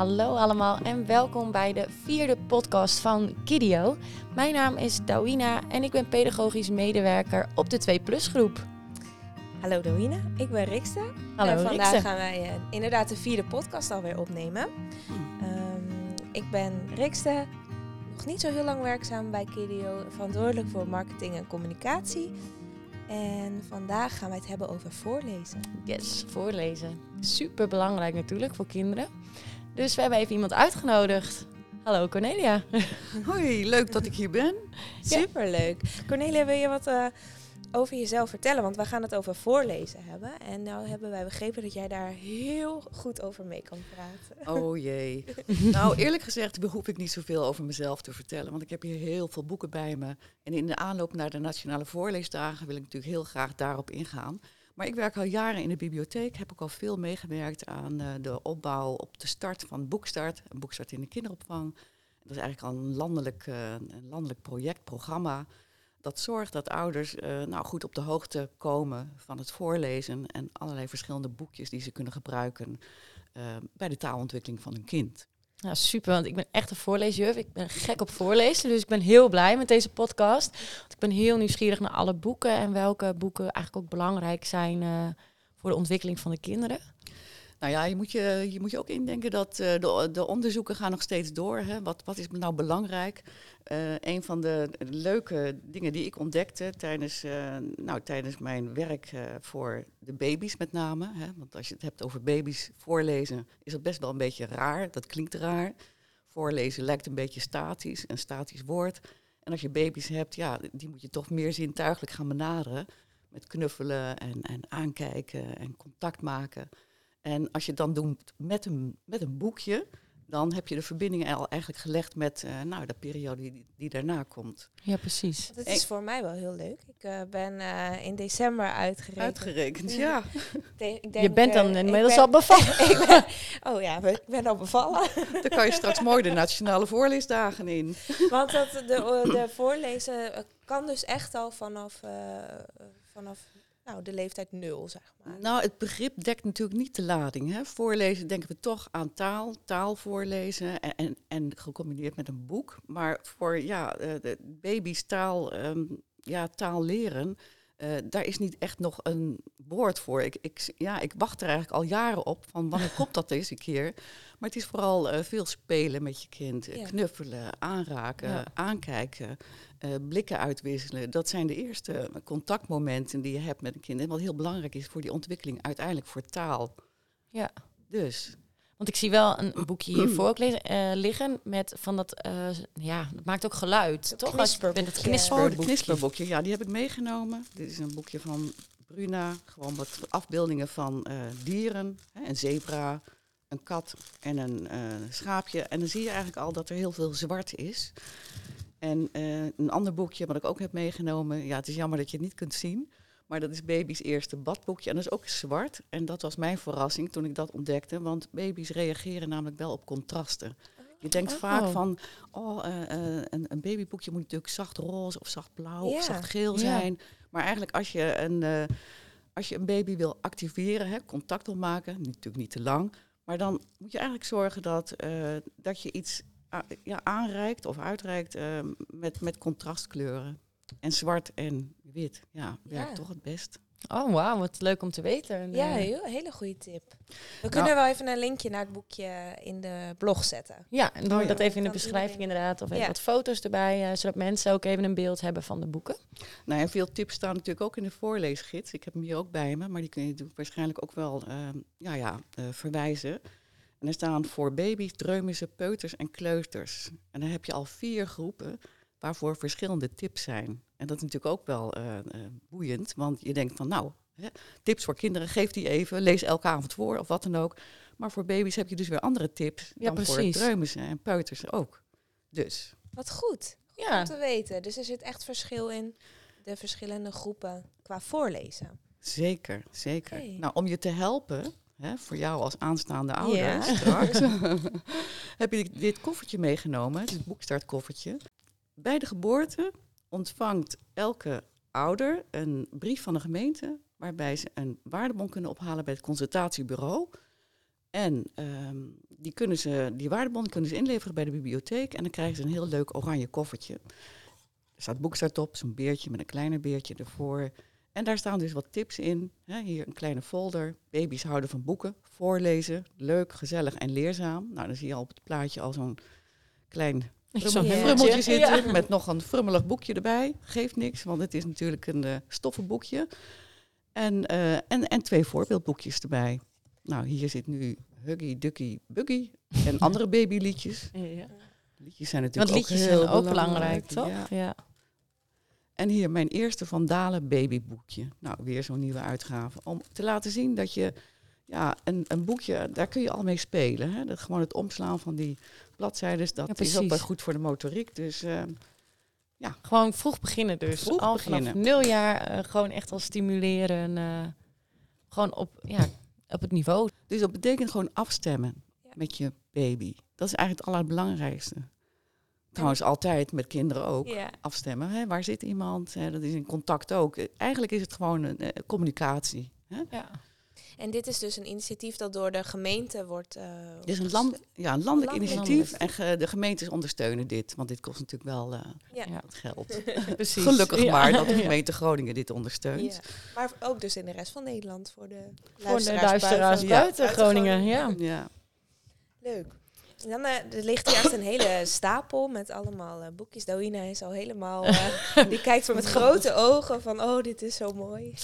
Hallo allemaal en welkom bij de vierde podcast van Kidio. Mijn naam is Dawina en ik ben pedagogisch medewerker op de 2 Plus groep. Hallo Dawina, ik ben Rikste. Hallo en vandaag gaan wij eh, inderdaad de vierde podcast alweer opnemen. Ehm, ik ben Rikste, nog niet zo heel lang werkzaam bij Kidio, verantwoordelijk voor marketing en communicatie. En vandaag gaan wij het hebben over voorlezen. Yes, voorlezen. Super belangrijk natuurlijk voor kinderen. Dus we hebben even iemand uitgenodigd. Hallo Cornelia. Hoi, leuk dat ik hier ben. Superleuk. Cornelia, wil je wat eh, over jezelf vertellen? Want we gaan het over voorlezen hebben. En nou hebben wij begrepen dat jij daar heel goed over mee kan praten. Oh jee. nou, eerlijk gezegd behoef ik niet zoveel over mezelf te vertellen, want ik heb hier heel veel boeken bij me. En in de aanloop naar de Nationale Voorleesdagen wil ik natuurlijk heel graag daarop ingaan. Maar ik werk al jaren in de bibliotheek, heb ook al veel meegewerkt aan eh, de opbouw op de start van Boekstart, een Boekstart in de kinderopvang. Dat is eigenlijk al een landelijk, eh, een landelijk project, programma. Dat zorgt dat ouders eh, nou, goed op de hoogte komen van het voorlezen en allerlei verschillende boekjes die ze kunnen gebruiken bij de taalontwikkeling van hun kind. Nou, super, want ik ben echt een voorleesjuf. Ik ben gek op voorlezen, dus ik ben heel blij met deze podcast. Want ik ben heel nieuwsgierig naar alle boeken en welke boeken eigenlijk ook belangrijk zijn eh, voor de ontwikkeling van de kinderen. Nou ja, je moet je, je, moet je ook indenken dat eh, de, de onderzoeken gaan nog steeds door. Hè. Wat, wat is nou belangrijk? Eh, een van de leuke dingen die ik ontdekte tijdens, eh, nou, tijdens mijn werk voor de baby's met name. Hè, want als je het hebt over baby's voorlezen, is dat best wel een beetje raar. Dat klinkt raar. Voorlezen lijkt een beetje statisch, een statisch woord. En als je baby's hebt, ja, die moet je toch meer zintuigelijk gaan benaderen. Met knuffelen en, en aankijken en contact maken. En als je het dan doet met een, met een boekje, dan heb je de verbinding al eigenlijk gelegd met eh, nou, de periode die, die daarna komt. Ja, precies. Het is voor mij wel heel leuk. Ik eh, ben eh, in december uitgerekend. Uitgerekend, ja. Ik Je denk, bent dan inmiddels ben- al bevallen. ik ben, oh ja, ik ben al bevallen. Dan kan je straks mooi de nationale voorleesdagen in. Want dat, de, de voorlezen kan dus echt al vanaf, eh, vanaf nou, de leeftijd nul, zeg maar. Nou, het begrip dekt natuurlijk niet de lading. Hè. Voorlezen denken we toch aan taal, taal voorlezen en, en, en gecombineerd met een boek. Maar voor ja, eh, de baby's taal, ehm, ja, taal leren, eh, daar is niet echt nog een woord voor. Ik, ik, ja, ik wacht er eigenlijk al jaren op van wanneer komt dat deze keer. Maar het is vooral eh, veel spelen met je kind. eh, Ja. Knuffelen, aanraken, Ja. aankijken, blikken uitwisselen. Dat zijn de eerste contactmomenten die je hebt met een kind. En wat heel belangrijk is voor die ontwikkeling uiteindelijk voor taal. Ja. Dus, Want ik zie wel een boekje hiervoor ook eh, liggen met van dat, eh, ja, dat maakt ook geluid, Dat toch? Als je- met het knisperboekje. oh, knisperboekje. ja, die heb ik meegenomen. Dit is een boekje van Bruna. Gewoon wat afbeeldingen van eh, dieren. Hè, een zebra, een kat en een schaapje. En dan zie je eigenlijk al dat er heel veel zwart is. En een ander boekje wat ik ook heb meegenomen. Ja, het is jammer dat je het niet kunt zien. Maar dat is baby's eerste badboekje. En dat is ook zwart. En dat was mijn verrassing toen ik dat ontdekte. Want baby's reageren namelijk wel op contrasten. Je denkt Oh. vaak van, oh, eh, eh, een, een babyboekje moet natuurlijk zacht roze of zacht blauw of zacht geel zijn. Maar eigenlijk als je een, eh, als je een baby wil activeren, hè, contact wil maken, natuurlijk niet te lang. Maar dan moet je eigenlijk zorgen dat, dat je iets a- ja, aanreikt of uitreikt met, met contrastkleuren. En zwart en wit, ja, werkt Ja. toch het best. Oh, wauw, wat leuk om te weten. En, Ja, eh, heel, hele goede tip. We kunnen wel even een linkje naar het boekje in de blog zetten. Ja, en doen we Oh ja. dat even in de beschrijving inderdaad. Of even Ja. wat foto's erbij, eh, zodat mensen ook even een beeld hebben van de boeken. Nou ja, veel tips staan natuurlijk ook in de voorleesgids. Ik heb hem hier ook bij me, maar die kun je waarschijnlijk ook wel eh, ja, ja, eh, verwijzen. En er staan voor baby's, dreumissen, peuters en kleuters. En dan heb je al vier groepen waarvoor verschillende tips zijn. En dat is natuurlijk ook wel eh, eh, boeiend, want je denkt van nou, hè, tips voor kinderen, geef die even, lees elke avond voor of wat dan ook. Maar voor baby's heb je dus weer andere tips Ja, dan voor precies. dreumissen en peuters ook. Dus Wat goed. Ja, Om te weten. Dus er zit echt verschil in de verschillende groepen qua voorlezen. Zeker, zeker. Nou, om je te helpen, hè, voor jou als aanstaande ouder Ja. straks, heb je dit koffertje meegenomen, dit boekstartkoffertje. Bij de geboorte ontvangt elke ouder een brief van de gemeente waarbij ze een waardebon kunnen ophalen bij het consultatiebureau. En ehm, die, kunnen ze, die waardebon kunnen ze inleveren bij de bibliotheek. En dan krijgen ze een heel leuk oranje koffertje. Er staat boekstart op, zo'n beertje met een kleiner beertje ervoor. En daar staan dus wat tips in. Hier een kleine folder. Baby's houden van boeken. Voorlezen. Leuk, gezellig en leerzaam. Nou, dan zie je al op het plaatje al zo'n klein Zo'n frummeltje zitten. Ja. Met nog een frummelig boekje erbij. Geeft niks, want het is natuurlijk een eh stoffen boekje. En, eh, en, en twee voorbeeldboekjes erbij. Nou, hier zit nu Huggy, Ducky, Buggy. En andere babyliedjes. Ja. Liedjes zijn Want natuurlijk liedjes ook heel zijn ook belangrijk, toch? Ja. Ja. En hier mijn eerste Van Dalen babyboekje. Nou, weer zo'n nieuwe uitgave. Om te laten zien dat je, ja, een, een boekje, daar kun je al mee spelen. Hè? Dat, gewoon het omslaan van die bladzijden, dat Ja, is ook wel goed voor de motoriek. Dus eh, Gewoon vroeg beginnen dus. Vroeg Al beginnen. vanaf nul jaar eh, gewoon echt al stimuleren. eh, gewoon op, ja, op het niveau. Dus dat betekent gewoon afstemmen Ja. met je baby. Dat is eigenlijk het allerbelangrijkste. Trouwens, altijd met kinderen ook. Ja. Afstemmen. Hè? Waar zit iemand? Hè? Dat is in contact ook. Eigenlijk is het gewoon een eh, communicatie. Hè? Ja. En dit is dus een initiatief dat door de gemeente wordt... eh, Het is een, land, ja, een landelijk Landelijk. initiatief. En ge- de gemeentes ondersteunen dit. Want dit kost natuurlijk wel eh, Ja. Ja. wat geld. Precies. Gelukkig Ja. maar dat de Ja. gemeente Groningen dit ondersteunt. Ja. Maar ook dus in de rest van Nederland voor de Voor de luisteraars luisteraars Ja. buiten Groningen. Ja. Ja. Leuk. En dan eh, er ligt hier echt een hele stapel met allemaal boekjes. Dawina is al helemaal... eh, die kijkt met grote ogen van, oh, dit is zo mooi.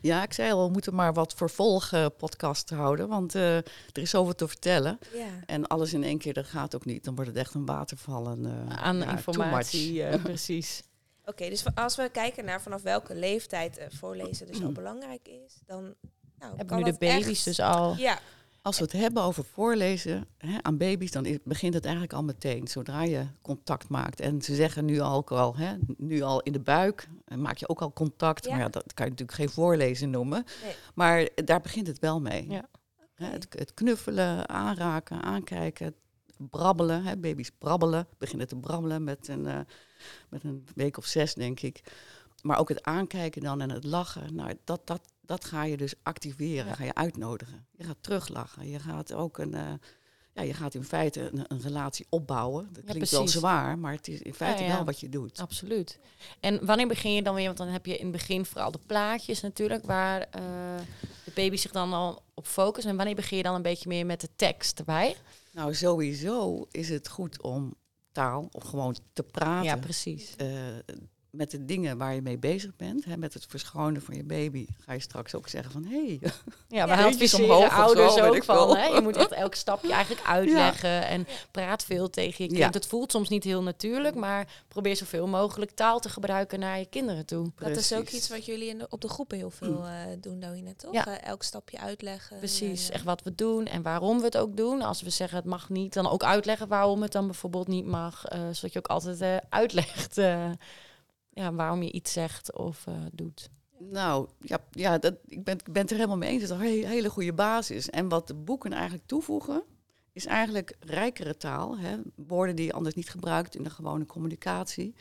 Ja, ik zei al, we moeten maar wat vervolgpodcast houden. Want eh, er is zoveel te vertellen. ja. En alles in één keer, dat gaat ook niet. Dan wordt het echt een waterval. En, eh, Aan ja, informatie. eh, precies. Oké, dus als we kijken naar vanaf welke leeftijd eh, voorlezen dus al belangrijk is, dan nou, Hebben nu de baby's echt- dus al. Ja, Als we het hebben over voorlezen hè, aan baby's, dan begint het eigenlijk al meteen. Zodra je contact maakt. En ze zeggen nu al, al, hè, nu al in de buik, eh, maak je ook al contact. Ja. Maar ja, dat kan je natuurlijk geen voorlezen noemen. Nee. Maar daar begint het wel mee. Ja. Het knuffelen, aanraken, aankijken, brabbelen. Hè, baby's brabbelen, beginnen te brabbelen met een, eh, met een week of zes, denk ik. Maar ook het aankijken dan en het lachen, nou, dat, dat, dat ga je dus activeren, Ja. ga je uitnodigen. Je gaat teruglachen, je gaat ook een, eh, ja, je gaat in feite een, een relatie opbouwen. Dat klinkt wel zwaar, maar het is in feite Ja, wel wat je doet. Absoluut. En wanneer begin je dan weer? Want dan heb je in het begin vooral de plaatjes natuurlijk, waar eh, de baby zich dan al op focust. En wanneer begin je dan een beetje meer met de tekst erbij? Nou, sowieso is het goed om taal, of gewoon te praten. Ja, precies. eh, met de dingen waar je mee bezig bent, hè, met het verschonen van je baby, ga je straks ook zeggen van hé, hey, Ja, we Ja, adviseren omhoog of zo, ouders weet ook ik van. Hè? Je moet echt elk stapje eigenlijk uitleggen en praat veel tegen je kind. Ja. Het voelt soms niet heel natuurlijk, maar probeer zoveel mogelijk taal te gebruiken naar je kinderen toe. dat is ook iets wat jullie in de, op de groepen heel veel eh, doen, Dawina, toch? Ja. Eh, elk stapje uitleggen. Precies, en, eh, echt wat we doen en waarom we het ook doen. Als we zeggen het mag niet, dan ook uitleggen waarom het dan bijvoorbeeld niet mag. eh, zodat je ook altijd eh, uitlegt eh, ja, waarom je iets zegt of eh, doet. Nou, ja, ja dat, ik, ben, ik ben het er helemaal mee eens. Het is een he- hele goede basis. En wat de boeken eigenlijk toevoegen, is eigenlijk rijkere taal. Hè? Woorden die je anders niet gebruikt in de gewone communicatie.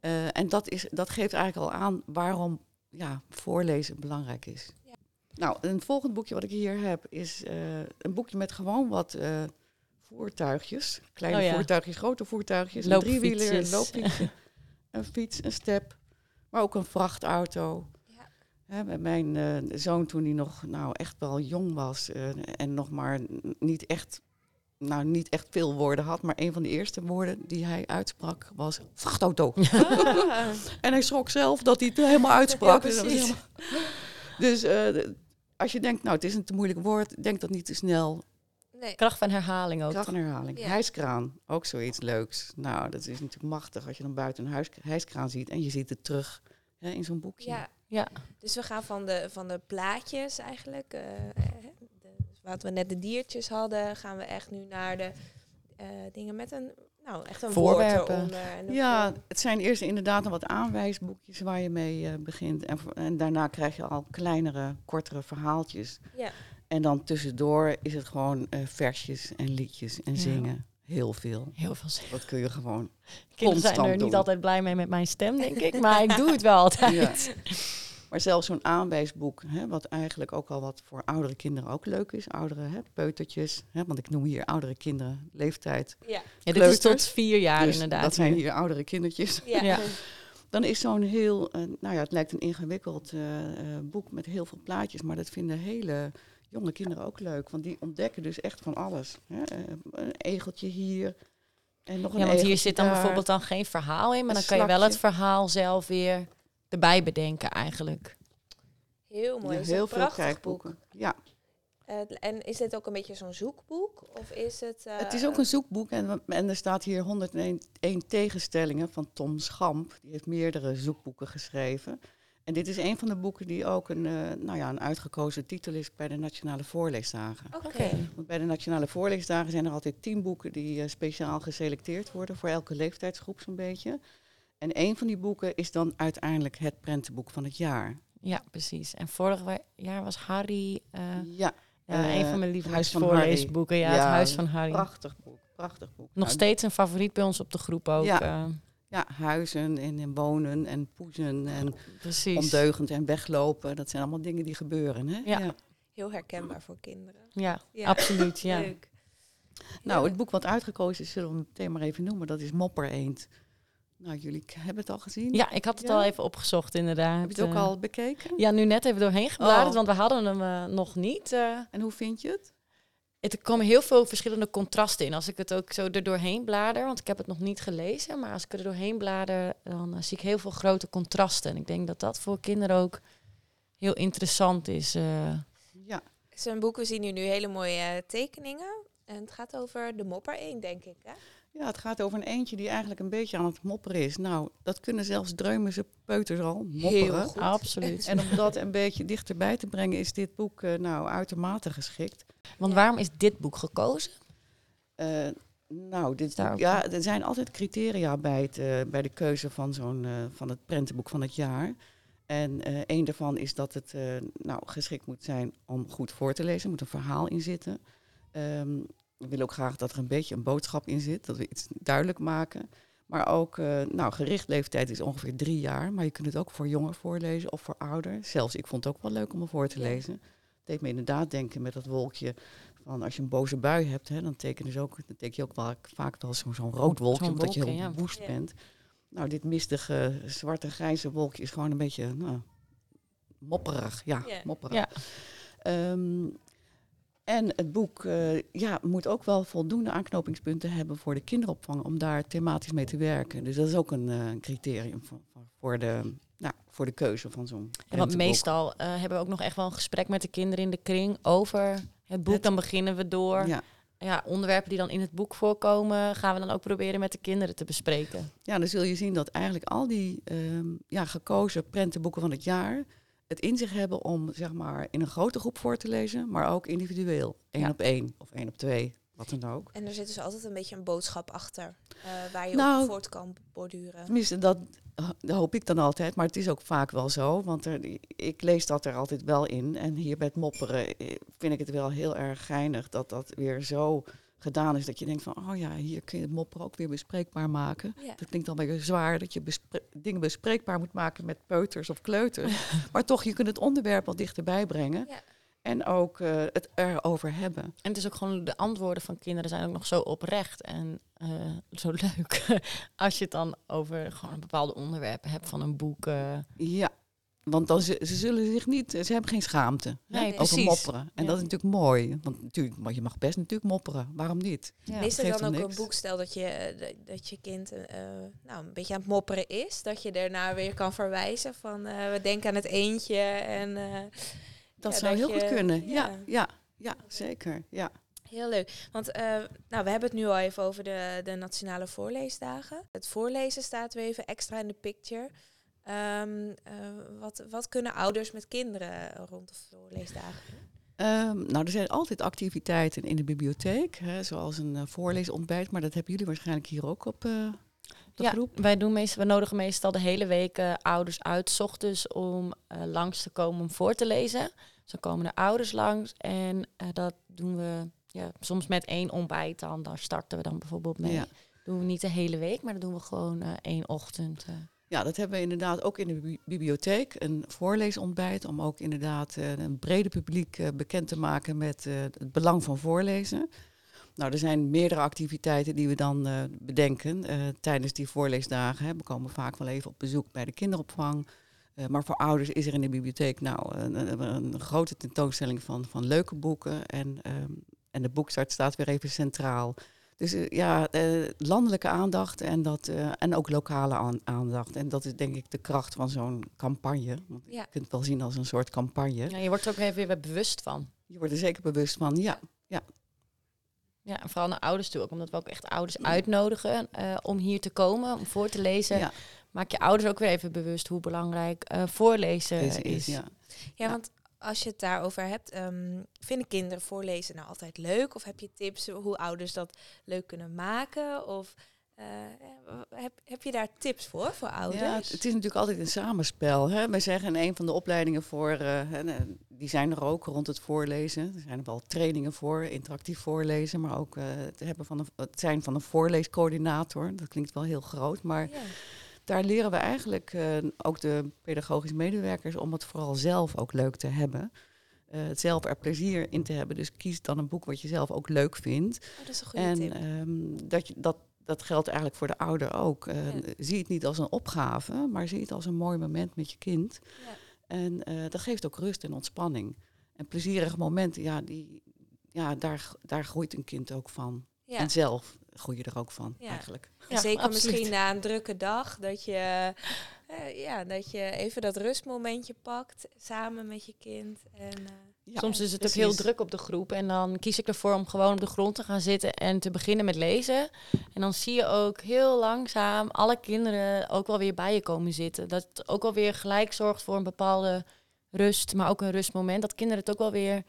Eh, en dat, is, dat geeft eigenlijk al aan waarom ja, voorlezen belangrijk is. Ja. Nou, een volgend boekje wat ik hier heb, is eh, een boekje met gewoon wat eh, voertuigjes. Kleine Oh ja. voertuigjes, grote voertuigjes. Een driewieler, een Loopfietsjes. loopfietsje, een fiets, een step. Maar ook een vrachtauto. Ja. Hè, met mijn eh, zoon toen hij nog nou, echt wel jong was eh, en nog maar niet echt, nou, niet echt veel woorden had, maar een van de eerste woorden die hij uitsprak was vrachtauto. en hij schrok zelf dat hij het helemaal uitsprak. Ja, Dus dat was precies. helemaal- Dus eh, als je denkt, nou het is een te moeilijk woord, denk dat niet te snel. Nee. Kracht van herhaling ook. Kracht en herhaling. Ja. Hijskraan, ook zoiets leuks. Nou, dat is natuurlijk machtig als je dan buiten een huis, hijskraan ziet en je ziet het terug hè, in zo'n boekje. Ja. Ja. Dus we gaan van de, van de plaatjes eigenlijk, eh, de, wat we net de diertjes hadden, gaan we echt nu naar de eh, dingen met een, nou echt een Voorwerpen. woord eronder. Ja, voor- het zijn eerst inderdaad nog wat aanwijsboekjes waar je mee eh, begint. En, en daarna krijg je al kleinere, kortere verhaaltjes. ja. En dan tussendoor is het gewoon eh, versjes en liedjes en Ja. zingen. Heel veel. Heel veel zin. Dat kun je gewoon. Kinderen zijn er niet altijd blij mee met mijn stem, denk ik. Maar ik doe het wel altijd. Maar zelfs zo'n aanwijsboek, hè, wat eigenlijk ook al wat voor oudere kinderen ook leuk is. Oudere hè, peutertjes, hè, want ik noem hier oudere kinderen, leeftijd. Ja. Ja, dit is tot vier jaar Dus inderdaad. dat zijn hier. oudere kindertjes. Ja. Ja. Dan is zo'n heel, eh, nou ja, het lijkt een ingewikkeld eh, boek met heel veel plaatjes, maar dat vinden hele jonge kinderen ook leuk, want die ontdekken dus echt van alles. Hè? Een egeltje hier en nog een Ja, want hier zit dan daar. bijvoorbeeld dan geen verhaal in, maar Een dan kan je wel het verhaal zelf weer erbij bedenken eigenlijk. Heel mooi. Ja, heel een veel prachtig kijkboeken. boek. Ja, Eh, en is dit ook een beetje zo'n zoekboek? Of is het... eh, het is ook een zoekboek en, en er staat hier 101 tegenstellingen van Tom Schamp. Die heeft meerdere zoekboeken geschreven. En dit is een van de boeken die ook een, eh, nou ja, een uitgekozen titel is bij de Nationale Voorleesdagen. Oké. Want bij de Nationale Voorleesdagen zijn er altijd tien boeken die eh, speciaal geselecteerd worden voor elke leeftijdsgroep zo'n beetje. En een van die boeken is dan uiteindelijk het prentenboek van het jaar. Ja, precies. En vorig jaar was Harry, eh, ja, ja, een van mijn Het lievelingsvoorleesboeken. Ja, het Ja, Huis van Harry. prachtig boek, prachtig boek. Nog Nou, steeds een favoriet bij ons op de groep ook. Ja. Ja, huizen en, en wonen en poezen en precies. ondeugend en weglopen. Dat zijn allemaal dingen die gebeuren. Hè? Ja. Heel herkenbaar voor kinderen. Ja, Ja. absoluut. Ja. Leuk. Nou, het boek wat uitgekozen is, zullen we meteen maar even noemen, dat is Mopper Eend. Nou, jullie hebben het al gezien? ja, ik had het Ja? al even opgezocht inderdaad. Heb je het ook Eh, al bekeken? Ja, nu net even doorheen gebladerd, Oh. want we hadden hem eh, nog niet. eh. En hoe vind je het? Het- er komen heel veel verschillende contrasten in. Als ik het ook zo er doorheen blader, want ik heb het nog niet gelezen, maar als ik er doorheen blader, dan eh, zie ik heel veel grote contrasten. En ik denk dat dat voor kinderen ook heel interessant is. eh. Ja, Het is een boek, we zien hier nu hele mooie eh, tekeningen. En het gaat over de mopper 1, denk ik. Hè? Ja, het gaat over een eentje die eigenlijk een beetje aan het mopperen is. Nou, dat kunnen zelfs dreumense peuters al mopperen. goed. Absoluut. En om dat een beetje dichterbij te brengen, is dit boek eh, nou uitermate geschikt. Want waarom is dit boek gekozen? Eh, nou, dit, ja, er zijn altijd criteria bij, het, eh, bij de keuze van, zo'n, eh, van het prentenboek van het jaar. En eh een daarvan is dat het eh, nou, geschikt moet zijn om goed voor te lezen. Er moet een verhaal in zitten. Ehm, we willen ook graag dat er een beetje een boodschap in zit, dat we iets duidelijk maken. Maar ook, eh, nou, gericht leeftijd is ongeveer drie jaar. Maar je kunt het ook voor jonger voorlezen of voor ouder. Zelfs, ik vond het ook wel leuk om het voor te lezen. Het deed me inderdaad denken met dat wolkje van als je een boze bui hebt, hè, dan teken, dus ook, dan teken je ook wel, vaak wel zo'n rood wolkje, omdat je heel ja. woest bent. Nou, dit mistige, zwarte, grijze wolkje is gewoon een beetje nou, mopperig. Ja, Ja. mopperig. Ja. Ehm, en het boek eh, ja, moet ook wel voldoende aanknopingspunten hebben voor de kinderopvang om daar thematisch mee te werken. Dus dat is ook een eh, criterium voor, voor- de, nou, voor de keuze van zo'n Ja, want meestal eh, hebben we ook nog echt wel een gesprek met de kinderen in de kring over het boek. Het- Dan beginnen we door. Ja. Ja. onderwerpen die dan in het boek voorkomen, gaan we dan ook proberen met de kinderen te bespreken. ja, dan zul je zien dat eigenlijk al die ehm, ja, gekozen prentenboeken van het jaar het in zich hebben om zeg maar in een grote groep voor te lezen, maar ook individueel. één Ja. op één of één op twee, wat dan ook. En er zit dus altijd een beetje een boodschap achter. eh, waar je Nou, op voort kan borduren. Tenminste, dat, dat hoop ik dan altijd, maar het is ook vaak wel zo. Want er, ik lees dat er altijd wel in. En hier bij het mopperen eh, vind ik het wel heel erg geinig dat dat weer zo gedaan is. Dat je denkt van, oh ja, hier kun je het mopperen ook weer bespreekbaar maken. Ja. Dat klinkt dan weer zwaar, dat je bespre- dingen bespreekbaar moet maken met peuters of kleuters. maar toch, je kunt het onderwerp wat dichterbij brengen. Ja. En ook eh, het erover hebben. En het is ook gewoon, de antwoorden van kinderen zijn ook nog zo oprecht en eh, zo leuk. Als je het dan over gewoon bepaalde onderwerpen hebt van een boek. eh. Ja, want dan ze, ze zullen zich niet, ze hebben geen schaamte Nee, over precies. mopperen. En Ja. dat is natuurlijk mooi, want natuurlijk, maar je mag best natuurlijk mopperen. Waarom niet? Ja. is het geeft dan ook een niks. boek, stel dat je, eh, dat- je kind eh, nou, een beetje aan het mopperen is, dat je daarna weer kan verwijzen van eh, we denken aan het eentje en eh, Dat ja, zou heel je- goed kunnen. Ja, ja. ja, ja, zeker. Ja. Heel leuk. Want eh, nou, we hebben het nu al even over de, de Nationale Voorleesdagen. Het voorlezen staat weer even extra in de picture. Ehm, eh, wat, wat kunnen ouders met kinderen rond de voorleesdagen doen? Ehm, nou, er zijn altijd activiteiten in de bibliotheek, hè, zoals een eh, voorleesontbijt, maar dat hebben jullie waarschijnlijk hier ook op eh, de Ja, groep. wij doen meestal, we nodigen meestal de hele week eh, ouders uit, 's ochtends om eh, langs te komen om voor te lezen. Dus dan komen de ouders langs en eh, dat doen we ja, soms met één ontbijt dan. Daar starten we dan bijvoorbeeld mee. Ja. Doen we niet de hele week, maar dat doen we gewoon eh, één ochtend. Ja, dat hebben we inderdaad ook in de bi- bibliotheek. Een voorleesontbijt om ook inderdaad eh, een brede publiek eh, bekend te maken met eh, het belang van voorlezen. Nou, er zijn meerdere activiteiten die we dan bedenken tijdens die voorleesdagen. We komen vaak wel even op bezoek bij de kinderopvang. Maar voor ouders is er in de bibliotheek nou een grote tentoonstelling van, van leuke boeken. En, ehm, en de boekstart staat weer even centraal. Dus eh, ja, eh, landelijke aandacht en, dat, eh, en ook lokale aan- aandacht. En dat is denk ik de kracht van zo'n campagne. Want Ja. Je kunt het wel zien als een soort campagne. Ja, je wordt er ook even weer bewust van. Je wordt er zeker bewust van, ja. Ja, en vooral naar ouders toe ook, omdat we ook echt ouders uitnodigen om hier te komen, om voor te lezen. ja. Maak je ouders ook weer even bewust hoe belangrijk voorlezen is. is, ja. Ja, want als je het daarover hebt, ehm, vinden kinderen voorlezen nou altijd leuk? Of heb je tips hoe ouders dat leuk kunnen maken? Of eh, heb, heb je daar tips voor, voor ouders? Ja, het, het is natuurlijk altijd een samenspel. Hè? Wij zeggen in een van de opleidingen voor, eh, eh, die zijn er ook rond het voorlezen. Er zijn er wel trainingen voor, interactief voorlezen, maar ook eh, het, hebben van een, het zijn van een voorleescoördinator. Dat klinkt wel heel groot, maar Ja. Daar leren we eigenlijk eh, ook de pedagogische medewerkers om het vooral zelf ook leuk te hebben. Eh, het zelf er plezier in te hebben. Dus kies dan een boek wat je zelf ook leuk vindt. Oh, dat is een goede En tip. ehm, dat, je, dat, dat geldt eigenlijk voor de ouder ook. Eh, Ja. Zie het niet als een opgave, maar zie het als een mooi moment met je kind. Ja. En dat geeft ook rust en ontspanning. En plezierige momenten, ja, die, ja daar, daar groeit een kind ook van. Ja. En zelf groei je er ook van, Ja. eigenlijk. En zeker absoluut. misschien na een drukke dag, dat je, eh, ja, dat je even dat rustmomentje pakt samen met je kind. En, eh, Ja, Soms is het precies. ook heel druk op de groep en dan kies ik ervoor om gewoon op de grond te gaan zitten en te beginnen met lezen. En dan zie je ook heel langzaam alle kinderen ook wel weer bij je komen zitten. Dat het ook wel weer gelijk zorgt voor een bepaalde rust, maar ook een rustmoment. Dat kinderen het ook wel weer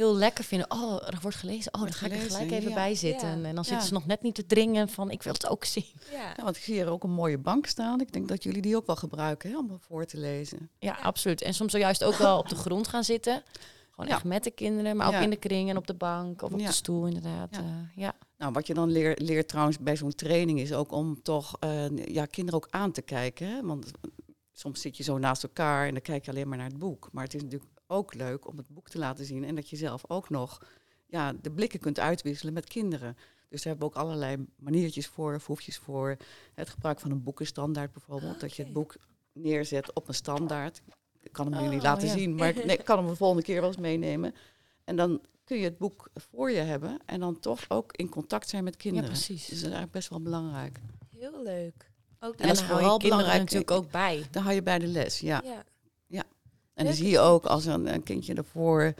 heel lekker vinden. Oh, er wordt gelezen. Oh, dan ga ik er gelijk even ja. bij zitten. Ja. En dan Ja. zitten ze nog net niet te dringen van ik wil het ook zien. ja. Ja, want ik zie hier ook een mooie bank staan. Ik denk dat jullie die ook wel gebruiken hè, om voor te lezen. Ja, absoluut. En soms juist ook wel op de grond gaan zitten. Gewoon Ja. echt met de kinderen, maar ook Ja. in de kring en op de bank of op Ja. de stoel inderdaad. Ja. Ja. ja. Nou, wat je dan leer- leert trouwens bij zo'n training is ook om toch eh, ja, kinderen ook aan te kijken. Hè? Want soms zit je zo naast elkaar en dan kijk je alleen maar naar het boek. Maar het is natuurlijk ook leuk om het boek te laten zien en dat je zelf ook nog ja, de blikken kunt uitwisselen met kinderen. Dus daar hebben we ook allerlei maniertjes voor, foefjes voor. Het gebruik van een boekenstandaard bijvoorbeeld. Dat je het boek neerzet op een standaard. Ik kan hem Oh, jullie laten ja. zien, maar ik, nee, ik kan hem de volgende keer wel eens meenemen. En dan kun je het boek voor je hebben en dan toch ook in contact zijn met ja, kinderen. precies. Dus dat is eigenlijk best wel belangrijk. Heel leuk. Ook En dat dan is hou je vooral kinderen belangrijk, natuurlijk ik- ook bij. Dan hou je bij de les, ja. ja. En dan zie je ook als een, een kindje ervoor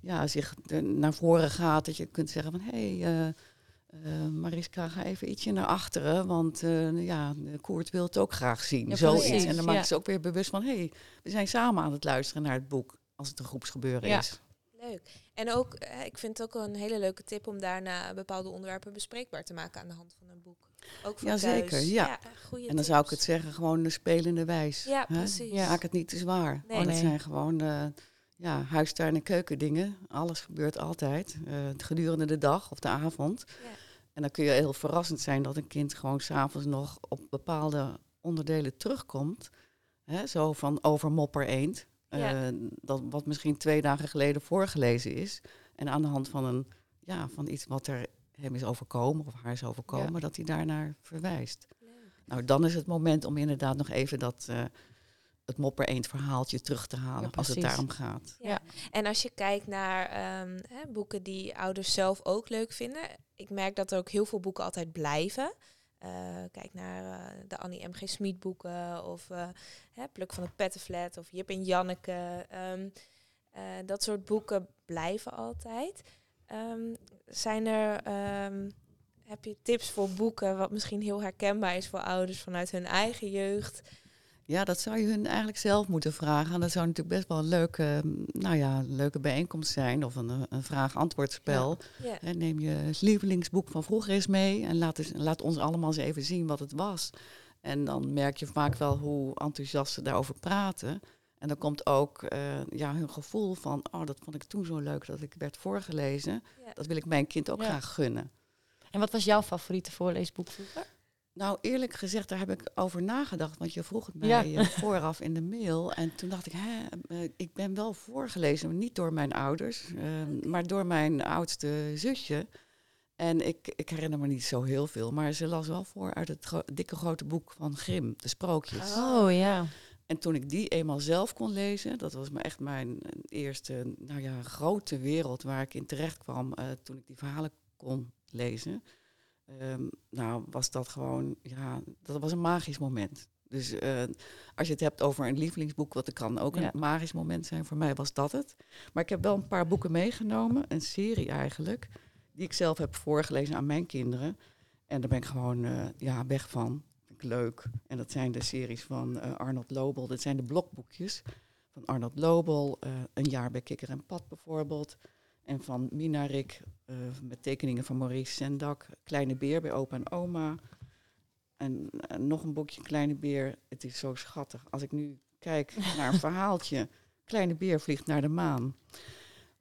ja, zich naar voren gaat, dat je kunt zeggen van hé, hey, eh, eh, Mariska, ga even ietsje naar achteren, want eh, ja, Koert wil het ook graag zien. Ja, Zoiets. En dan maak je ja. ze ook weer bewust van hé, hey, we zijn samen aan het luisteren naar het boek als het een groepsgebeuren Ja. is. Leuk. En ook, ik vind het ook een hele leuke tip om daarna bepaalde onderwerpen bespreekbaar te maken aan de hand van een boek. Ook voor Jazeker, thuis. ja. goeie En dan zou ik het zeggen, gewoon de spelende wijs. Ja, hè? precies. Ja. Maak het niet te zwaar. Nee. want het zijn gewoon eh, ja, huistuin- en keukendingen. Alles gebeurt altijd. eh, gedurende de dag of de avond. Ja. En dan kun je heel verrassend zijn dat een kind gewoon s'avonds nog op bepaalde onderdelen terugkomt. Hè, zo van over mopper eend. Ja. eh, dat, wat misschien twee dagen geleden voorgelezen is. En aan de hand van, een, ja, van iets wat er hem is overkomen of haar is overkomen, Ja. dat hij daarnaar verwijst. Leuk. Nou, dan is het moment om inderdaad nog even dat eh, het mopper eend verhaaltje terug te halen Ja, als het daarom gaat. Ja. Ja. En als je kijkt naar ehm, hè, boeken die ouders zelf ook leuk vinden. Ik merk dat er ook heel veel boeken altijd blijven. Eh, kijk naar eh, de Annie M.G. Smit boeken of eh, hè, Pluk van het Pettenflat of Jip en Janneke. Ehm, eh, dat soort boeken blijven altijd. Ehm, zijn er, ehm, heb je tips voor boeken wat misschien heel herkenbaar is voor ouders vanuit hun eigen jeugd? Ja, dat zou je hun eigenlijk zelf moeten vragen. En dat zou natuurlijk best wel een leuke, mm, nou ja, een leuke bijeenkomst zijn of een, een vraag-antwoordspel. Ja. Neem je lievelingsboek van vroeger eens mee en laat, eens, laat ons allemaal eens even zien wat het was. En dan merk je vaak wel hoe enthousiast ze daarover praten. En dan komt ook eh, ja, hun gevoel van, oh, dat vond ik toen zo leuk dat ik werd voorgelezen. Ja. Dat wil ik mijn kind ook Ja. graag gunnen. En wat was jouw favoriete voorleesboek vroeger? Nou, eerlijk gezegd, daar heb ik over nagedacht. Want je vroeg het mij Ja. eh, vooraf in de mail. En toen dacht ik, hè, eh, ik ben wel voorgelezen. maar Niet door mijn ouders, maar door mijn oudste zusje. En ik, ik herinner me niet zo heel veel. Maar ze las wel voor uit het gro- dikke grote boek van Grimm, de sprookjes. Oh ja. En toen ik die eenmaal zelf kon lezen, dat was echt mijn eh, eerste nou ja, grote wereld waar ik in terecht kwam eh, toen ik die verhalen kon lezen. Ehm, nou, was dat gewoon, ja, dat was een magisch moment. Dus eh, als je het hebt over een lievelingsboek, wat er kan ook Ja. een magisch moment zijn, voor mij was dat het. Maar ik heb wel een paar boeken meegenomen, een serie eigenlijk, die ik zelf heb voorgelezen aan mijn kinderen. En daar ben ik gewoon ja, weg van. Leuk. En dat zijn de series van eh, Arnold Lobel. Dat zijn de blokboekjes van Arnold Lobel. eh, een jaar bij Kikker en Pat bijvoorbeeld. En van Minarik eh, met tekeningen van Maurice Sendak. Kleine Beer bij opa en oma. En nog een boekje Kleine Beer. Het is zo schattig. Als ik nu kijk naar een verhaaltje. Kleine Beer vliegt naar de maan.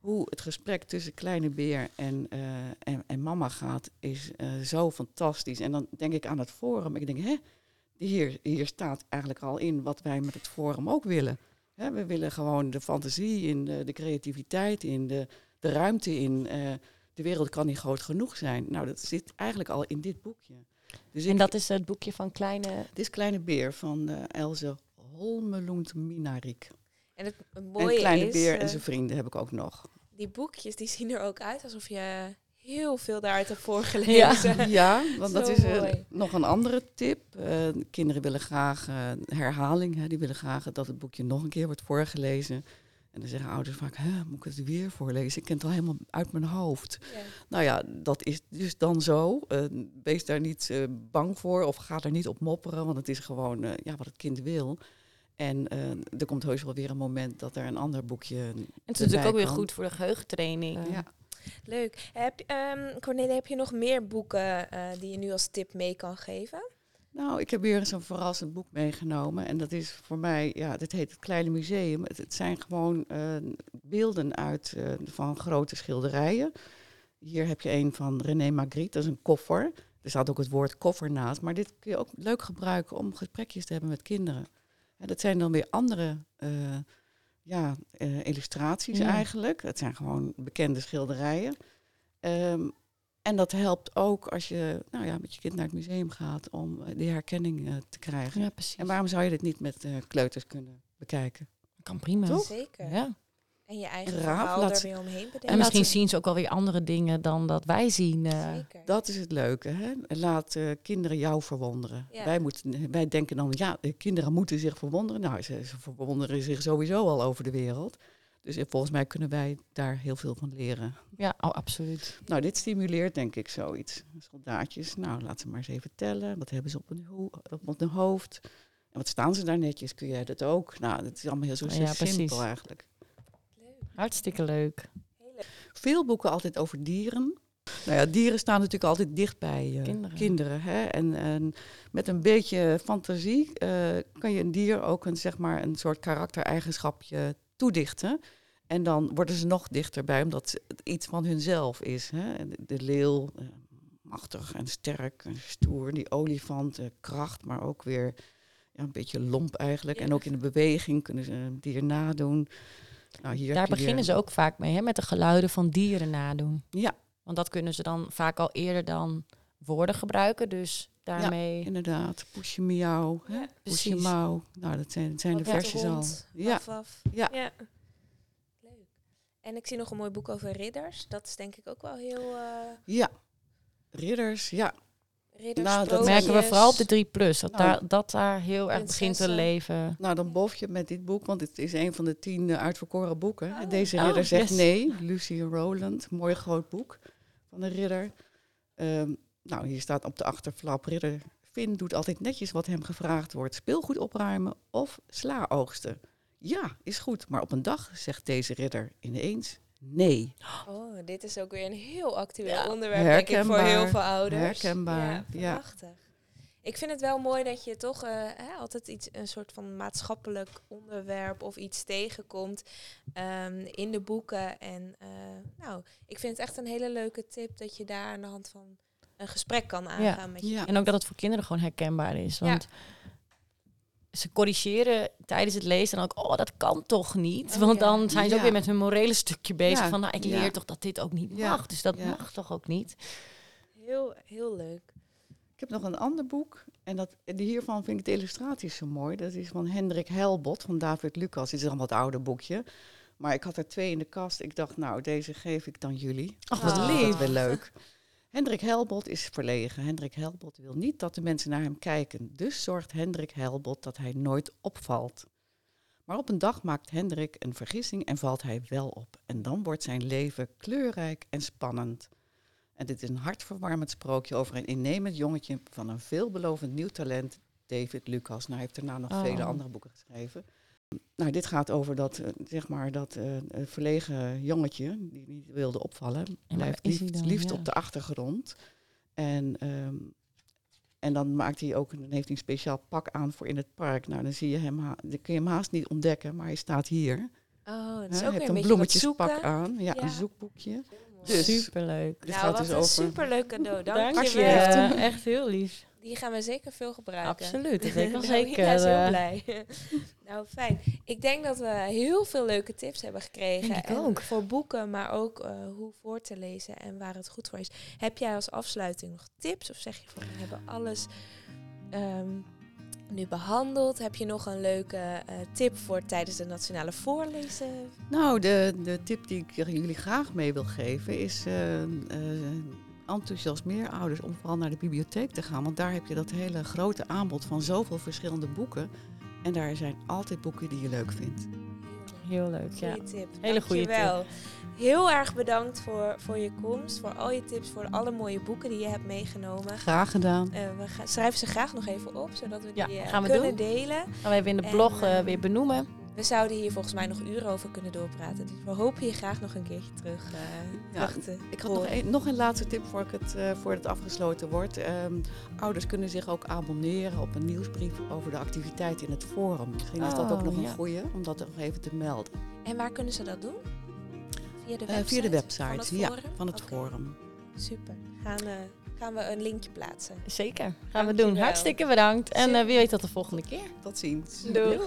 Hoe het gesprek tussen Kleine Beer en, eh, en, en mama gaat, is eh, zo fantastisch. En dan denk ik aan het forum. Ik denk, hè, hier, hier staat eigenlijk al in wat wij met het forum ook willen. Hè, we willen gewoon de fantasie in, de, de creativiteit in, de, de ruimte in. eh, de wereld kan niet groot genoeg zijn. Nou, dat zit eigenlijk al in dit boekje. Dus En dat is het boekje van kleine... dit is Kleine Beer van eh Elze Holmeloend Minarik. En het En mooie Kleine is, Beer eh, en zijn vrienden heb ik ook nog. die boekjes die zien er ook uit alsof je heel veel daaruit hebt voorgelezen. Ja, want dat is eh, nog een andere tip. Eh, kinderen willen graag eh, herhaling. Hè, die willen graag dat het boekje nog een keer wordt voorgelezen. En dan zeggen ouders vaak, Hè, moet ik het weer voorlezen? Ik ken het al helemaal uit mijn hoofd. Ja. Nou ja, dat is dus dan zo. Eh, wees daar niet eh, bang voor of ga er niet op mopperen. Want het is gewoon eh, ja, wat het kind wil. En eh, er komt heus wel weer een moment dat er een ander boekje En het is natuurlijk ook weer goed voor de geheugentraining. Ja. Leuk. Heb, ehm Cornelia, heb je nog meer boeken eh, die je nu als tip mee kan geven? Nou, ik heb weer eens een verrassend boek meegenomen. En dat is voor mij, ja, dit heet het Kleine Museum. Het, het zijn gewoon eh, beelden uit eh, van grote schilderijen. Hier heb je een van René Magritte, dat is een koffer. Er staat ook het woord koffer naast. Maar dit kun je ook leuk gebruiken om gesprekjes te hebben met kinderen. En dat zijn dan weer andere eh, ja, eh, illustraties Ja. eigenlijk. Het zijn gewoon bekende schilderijen. Ehm, en dat helpt ook als je nou ja, met je kind naar het museum gaat om eh, die herkenning eh, te krijgen. Ja, precies. En waarom zou je dit niet met eh, kleuters kunnen bekijken? kan prima. Toch? Zeker. Ja. En je eigen Raaf, verhaal laat er weer omheen bedenken. En misschien laten- zien ze ook wel weer andere dingen dan dat wij zien. eh. Zeker. Dat is het leuke. Hè? Laat eh, kinderen jou verwonderen. Ja. Wij, moeten, wij denken dan, ja, de kinderen moeten zich verwonderen. Nou, ze, ze verwonderen zich sowieso al over de wereld. Dus eh, volgens mij kunnen wij daar heel veel van leren. Ja, oh, absoluut. Nou, dit stimuleert denk ik zoiets. Soldaatjes, nou, laat ze maar eens even tellen. Wat hebben ze op hun, ho- op hun hoofd? En wat staan ze daar netjes? Kun jij dat ook? Nou, dat is allemaal heel zo Ja, simpel precies. eigenlijk. Hartstikke leuk. Veel boeken altijd over dieren. Nou ja, dieren staan natuurlijk altijd dicht bij eh, Kinderen. kinderen. hè? En, en met een beetje fantasie eh, kan je een dier ook een, zeg maar, een soort karaktereigenschapje toedichten. En dan worden ze nog dichterbij, omdat het iets van hunzelf is. Hè? De, de leeuw, eh, machtig en sterk en stoer. Die olifant, kracht, maar ook weer ja, een beetje lomp eigenlijk. Ja. En ook in de beweging kunnen ze een dier nadoen. Nou, hier Daar beginnen ze ook vaak mee, hè, met de geluiden van dieren nadoen. Ja, Want dat kunnen ze dan vaak al eerder dan woorden gebruiken. Dus daarmee... Inderdaad, poesje miauw, hè? Ja, poesje mouw. Nou, dat zijn, dat zijn de versjes al. Ja, ja. Ja. Leuk. En ik zie nog een mooi boek over ridders. Dat is denk ik ook wel heel... eh ja. Ridders, ja. Ridders, Nou, dat merken we vooral op de 3 plus. Dat, Nou, daar, dat daar heel erg begint te leven. Nou, dan bof je met dit boek, want het is een van de tien eh, uitverkoren boeken. Oh. Deze Oh, ridder zegt yes. nee. Lucy Rowland, mooi groot boek van de ridder. Ehm, nou, hier staat op de achterflap, ridder Finn doet altijd netjes wat hem gevraagd wordt. Speelgoed opruimen of sla oogsten. Ja, is goed, maar op een dag zegt deze ridder ineens nee. Oh, dit is ook weer een heel actueel Ja. onderwerp, denk ik, voor heel veel ouders. Herkenbaar, Ja, ja. prachtig. Ik vind het wel mooi dat je toch eh, hè, altijd iets, een soort van maatschappelijk onderwerp of iets tegenkomt ehm, in de boeken. En eh, nou, ik vind het echt een hele leuke tip dat je daar aan de hand van een gesprek kan aangaan met je. Ja. En ook dat het voor kinderen gewoon herkenbaar is. Want ze corrigeren tijdens het lezen dan ook, oh, dat kan toch niet? Oh, Want dan zijn ze ook weer met hun morele stukje bezig. Ja. Van, nou, ik Ja. leer toch dat dit ook niet Ja. mag. Dus dat Ja. mag toch ook niet? Heel, heel leuk. Ik heb nog een ander boek. En dat, die hiervan vind ik de illustraties zo mooi. Dat is van Hendrik Helbot van David Lucas. Het is een wat ouder boekje. Maar ik had er twee in de kast. Ik dacht, nou, deze geef ik dan jullie. Ach, Dat wat is Oh. altijd lief. wel leuk. Hendrik Helbot is verlegen. Hendrik Helbot wil niet dat de mensen naar hem kijken. Dus zorgt Hendrik Helbot dat hij nooit opvalt. Maar op een dag maakt Hendrik een vergissing en valt hij wel op. En dan wordt zijn leven kleurrijk en spannend. En dit is een hartverwarmend sprookje over een innemend jongetje van een veelbelovend nieuw talent, David Lucas. Nou, hij heeft daarna nog Oh. vele andere boeken geschreven. Nou, dit gaat over dat, eh, zeg maar, dat eh, verlegen jongetje die niet wilde opvallen, waar blijft liefst, dan? liefst Ja. op de achtergrond. En, ehm, en dan maakt hij ook, dan heeft hij een speciaal pak aan voor in het park. Nou, dan zie je hem, dan kun je hem haast niet ontdekken, maar hij staat hier. Oh, dat is hij ook heeft weer een een bloemetjespak aan, ja, Ja. een zoekboekje. Dus- Superleuk. Dit nou, gaat wat dus een over superleuk cadeau. Dank, Dank je wel. Echt heel lief. Die gaan we zeker veel gebruiken. Absoluut, dat weet ik wel Nou, zeker. Is heel eh. blij. nou, fijn. Ik denk dat we heel veel leuke tips hebben gekregen. Denk ik En ook. Voor boeken, maar ook eh, hoe voor te lezen en waar het goed voor is. Heb jij als afsluiting nog tips? Of zeg je van, we hebben alles ehm, nu behandeld? Heb je nog een leuke eh, tip voor tijdens de Nationale Voorlezen? Nou, de, de tip die ik jullie graag mee wil geven is eh, eh, enthousiasmeer ouders om vooral naar de bibliotheek te gaan. Want daar heb je dat hele grote aanbod van zoveel verschillende boeken. En daar zijn altijd boeken die je leuk vindt. Heel leuk, ja. Goeie tip. Hele goede Dankjewel. Heel erg bedankt voor, voor je komst, voor al je tips, voor alle mooie boeken die je hebt meegenomen. Graag gedaan. Eh, we gaan, schrijven ze graag nog even op, zodat we Ja, die eh, gaan we kunnen doen. delen. Gaan we even in de En, blog eh, eh, weer benoemen. We zouden hier volgens mij nog uren over kunnen doorpraten. Dus we hopen je graag nog een keertje terug, eh, Ja, terug te Ik had nog een, nog een laatste tip voor, ik het, eh, voor het afgesloten wordt. Ehm, ouders kunnen zich ook abonneren op een nieuwsbrief over de activiteiten in het forum. Misschien is dat ook Oh, nog een ja. goeie om dat nog even te melden. En waar kunnen ze dat doen? Via de Eh, website? via de van het ja, forum? van het forum. Super. Gaan, eh, gaan we een linkje plaatsen. Zeker, gaan we doen. Hartstikke bedankt. En eh, wie weet tot de volgende keer. Tot ziens. Doei. Doeg.